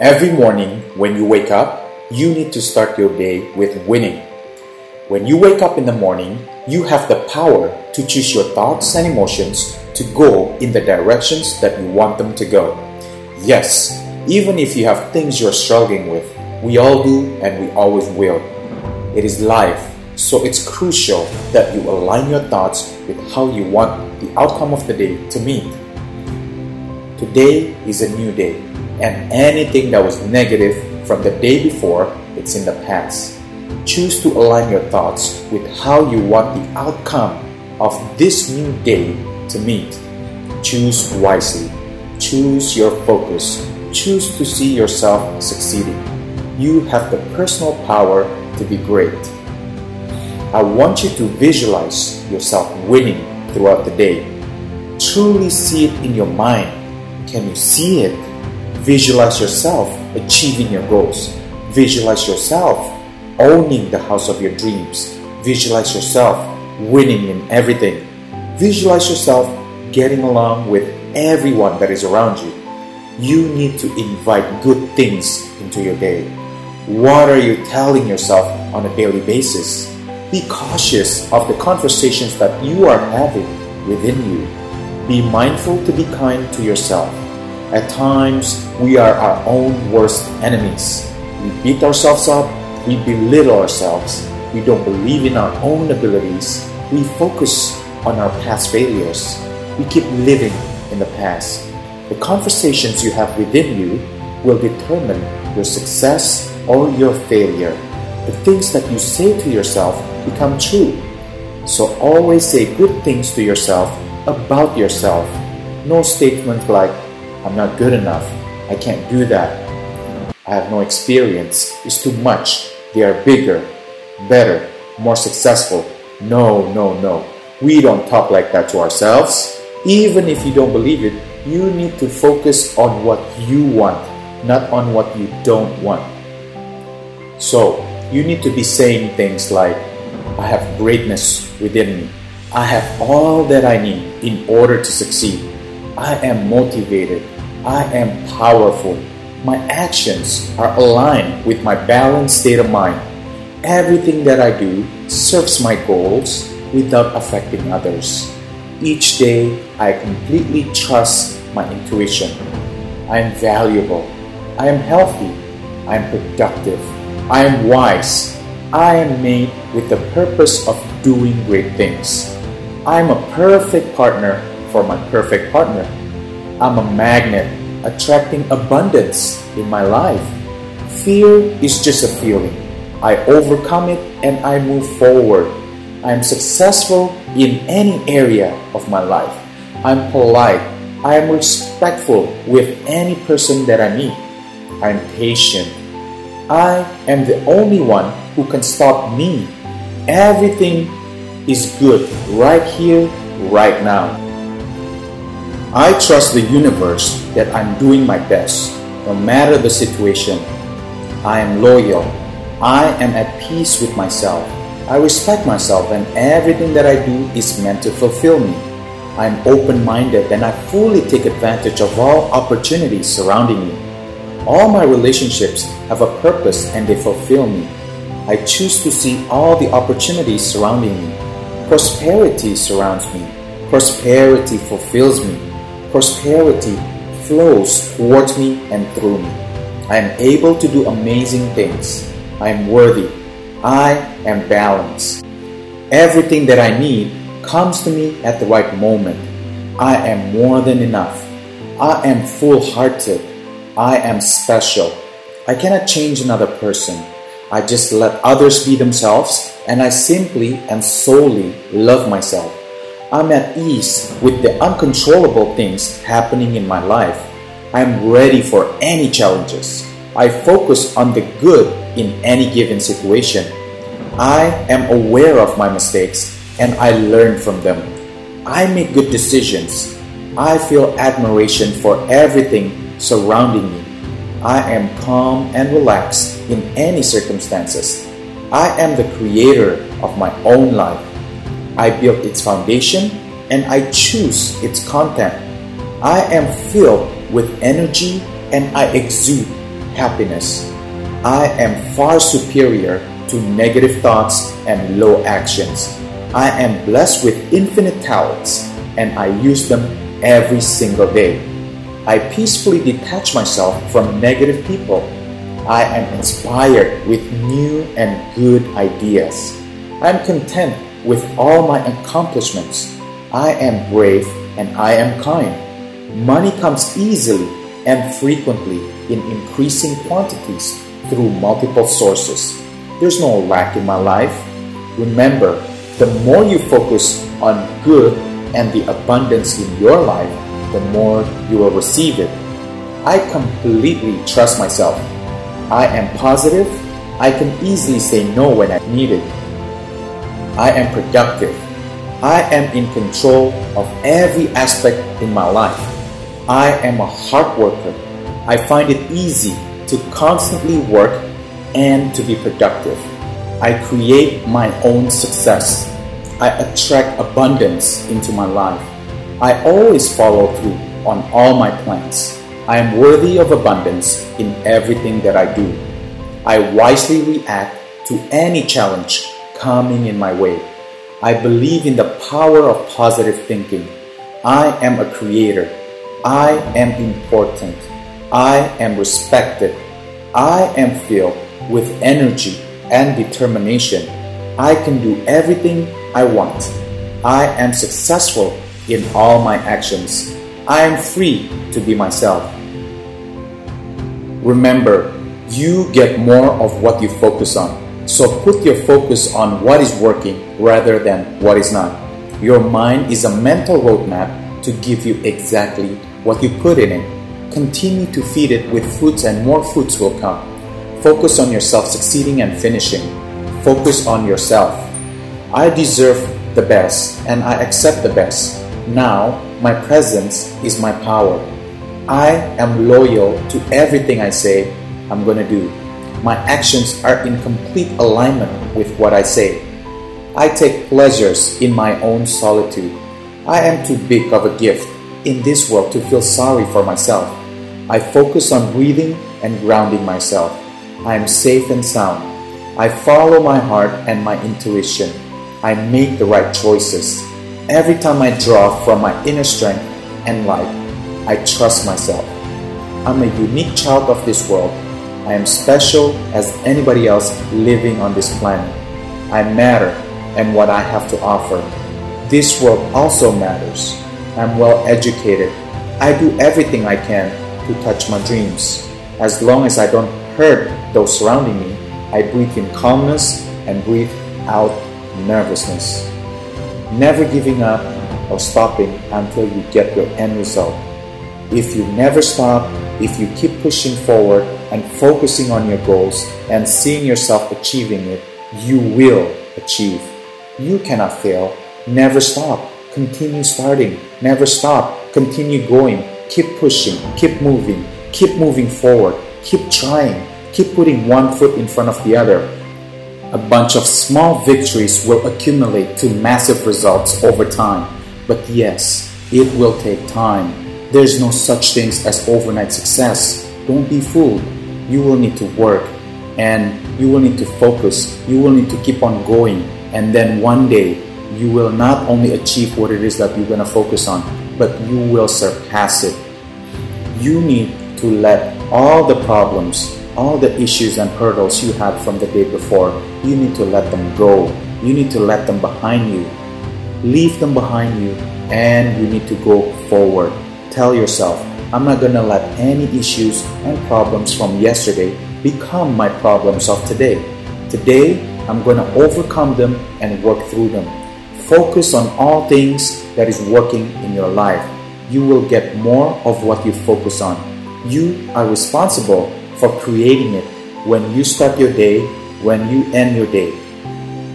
Every morning when you wake up, you need to start your day with winning. When you wake up in the morning, you have the power to choose your thoughts and emotions to go in the directions that you want them to go. Yes, even if you have things you're struggling with, we all do and we always will. It is life, so it's crucial that you align your thoughts with how you want the outcome of the day to meet. Today is a new day and anything that was negative from the day before, it's in the past. Choose to align your thoughts with how you want the outcome of this new day to meet. Choose wisely. Choose your focus. Choose to see yourself succeeding. You have the personal power to be great. I want you to visualize yourself winning throughout the day. Truly see it in your mind. Can you see it? Visualize yourself achieving your goals. Visualize yourself owning the house of your dreams. Visualize yourself winning in everything. Visualize yourself getting along with everyone that is around you. You need to invite good things into your day. What are you telling yourself on a daily basis? Be cautious of the conversations that you are having within you. Be mindful to be kind to yourself. At times, we are our own worst enemies. We beat ourselves up, we belittle ourselves, we don't believe in our own abilities, we focus on our past failures, we keep living in the past. The conversations you have within you will determine your success or your failure. The things that you say to yourself become true. So always say good things to yourself about yourself. No statement like, I'm not good enough. I can't do that. I have no experience. It's too much. They are bigger, better, more successful. No, no, no. We don't talk like that to ourselves. Even if you don't believe it, you need to focus on what you want, not on what you don't want. So, you need to be saying things like, I have greatness within me. I have all that I need in order to succeed. I am motivated. I am powerful. My actions are aligned with my balanced state of mind. Everything that I do serves my goals without affecting others. Each day, I completely trust my intuition. I am valuable. I am healthy. I am productive. I am wise. I am made with the purpose of doing great things. I am a perfect partner for my perfect partner. I'm a magnet attracting abundance in my life. Fear is just a feeling. I overcome it and I move forward. I am successful in any area of my life. I'm polite. I am respectful with any person that I meet. I'm patient. I am the only one who can stop me. Everything is good right here, right now. I trust the universe that I'm doing my best, no matter the situation. I am loyal. I am at peace with myself. I respect myself, and everything that I do is meant to fulfill me. I am open minded and I fully take advantage of all opportunities surrounding me. All my relationships have a purpose and they fulfill me. I choose to see all the opportunities surrounding me. Prosperity surrounds me. Prosperity fulfills me. Prosperity flows towards me and through me. I am able to do amazing things. I am worthy. I am balanced. Everything that I need comes to me at the right moment. I am more than enough. I am full hearted. I am special. I cannot change another person. I just let others be themselves and I simply and solely love myself. I'm at ease with the uncontrollable things happening in my life. I'm ready for any challenges. I focus on the good in any given situation. I am aware of my mistakes and I learn from them. I make good decisions. I feel admiration for everything surrounding me. I am calm and relaxed in any circumstances. I am the creator of my own life. I build its foundation and I choose its content. I am filled with energy and I exude happiness. I am far superior to negative thoughts and low actions. I am blessed with infinite talents and I use them every single day. I peacefully detach myself from negative people. I am inspired with new and good ideas. I am content with all my accomplishments. I am brave and I am kind. Money comes easily and frequently in increasing quantities through multiple sources. There's no lack in my life. Remember, the more you focus on good and the abundance in your life, the more you will receive it. I completely trust myself. I am positive. I can easily say no when I need it. I am productive. I am in control of every aspect in my life. I am a hard worker. I find it easy to constantly work and to be productive. I create my own success. I attract abundance into my life. I always follow through on all my plans. I am worthy of abundance in everything that I do. I wisely react to any challenge coming in my way. I believe in the power of positive thinking. I am a creator. I am important. I am respected. I am filled with energy and determination. I can do everything I want. I am successful in all my actions. I am free to be myself. Remember, you get more of what you focus on. So put your focus on what is working rather than what is not. Your mind is a mental roadmap to give you exactly what you put in it. Continue to feed it with fruits, and more fruits will come. Focus on yourself succeeding and finishing. Focus on yourself. I deserve the best and I accept the best. Now, my presence is my power. I am loyal to everything I say I'm going to do. My actions are in complete alignment with what I say. I take pleasures in my own solitude. I am too big of a gift in this world to feel sorry for myself. I focus on breathing and grounding myself. I am safe and sound. I follow my heart and my intuition. I make the right choices. Every time I draw from my inner strength and light, I trust myself. I'm a unique child of this world I am special as anybody else living on this planet. I matter and what I have to offer. This world also matters. I'm well educated. I do everything I can to touch my dreams. As long as I don't hurt those surrounding me, I breathe in calmness and breathe out nervousness. Never giving up or stopping until you get your end result. If you never stop, if you keep pushing forward, and focusing on your goals and seeing yourself achieving it, you will achieve. You cannot fail. Never stop. Continue starting. Never stop. Continue going. Keep pushing. Keep moving. Keep moving forward. Keep trying. Keep putting one foot in front of the other. A bunch of small victories will accumulate to massive results over time. But yes, it will take time. There's no such things as overnight success. Don't be fooled you will need to work and you will need to focus. You will need to keep on going. And then one day, you will not only achieve what it is that you're going to focus on, but you will surpass it. You need to let all the problems, all the issues and hurdles you had from the day before, you need to let them go. You need to let them behind you. Leave them behind you and you need to go forward. Tell yourself, I'm not going to let any issues and problems from yesterday become my problems of today. Today, I'm going to overcome them and work through them. Focus on all things that is working in your life. You will get more of what you focus on. You are responsible for creating it when you start your day, when you end your day.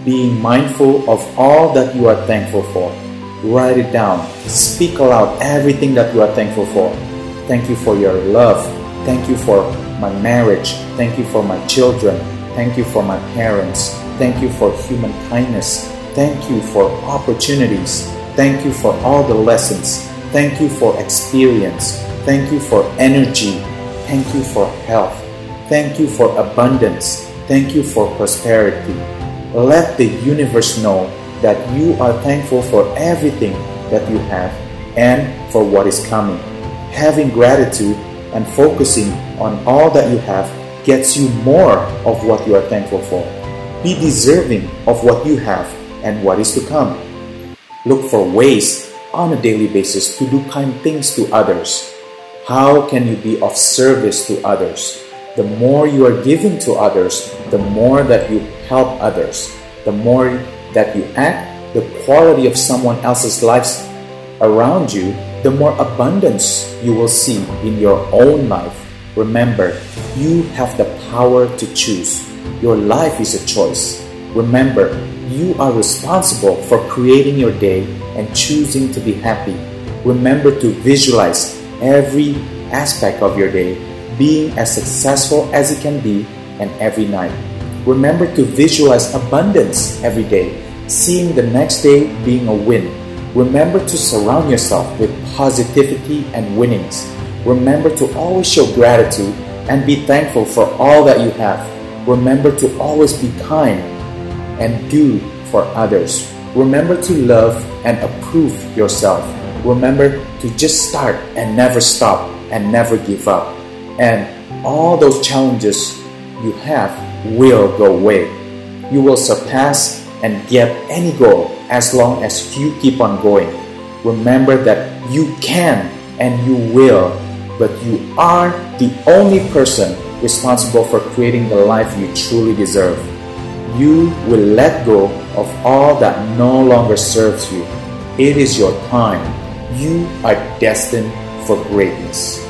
Being mindful of all that you are thankful for. Write it down. Speak aloud everything that you are thankful for Thank you for your love. Thank you for my marriage. Thank you for my children. Thank you for my parents. Thank you for human kindness. Thank you for opportunities. Thank you for all the lessons. Thank you for experience. Thank you for energy. Thank you for health. Thank you for abundance. Thank you for prosperity. Let the universe know that you are thankful for everything that you have and for what is coming. Having gratitude and focusing on all that you have gets you more of what you are thankful for. Be deserving of what you have and what is to come. Look for ways on a daily basis to do kind things to others. How can you be of service to others? The more you are giving to others, the more that you help others. The more that you act, the quality of someone else's lives around you, the more abundance you will see in your own life. Remember, you have the power to choose. Your life is a choice. Remember, you are responsible for creating your day and choosing to be happy. Remember to visualize every aspect of your day being as successful as it can be and every night. Remember to visualize abundance every day, seeing the next day being a win. Remember to surround yourself with positivity and winnings. Remember to always show gratitude and be thankful for all that you have. Remember to always be kind and do for others. Remember to love and approve yourself. Remember to just start and never stop and never give up. And all those challenges you have will go away. You will surpass and get any goal as long as you keep on going. Remember that you can and you will but you are the only person responsible for creating the life you truly deserve. You will let go of all that no longer serves you. It is your time. You are destined for greatness.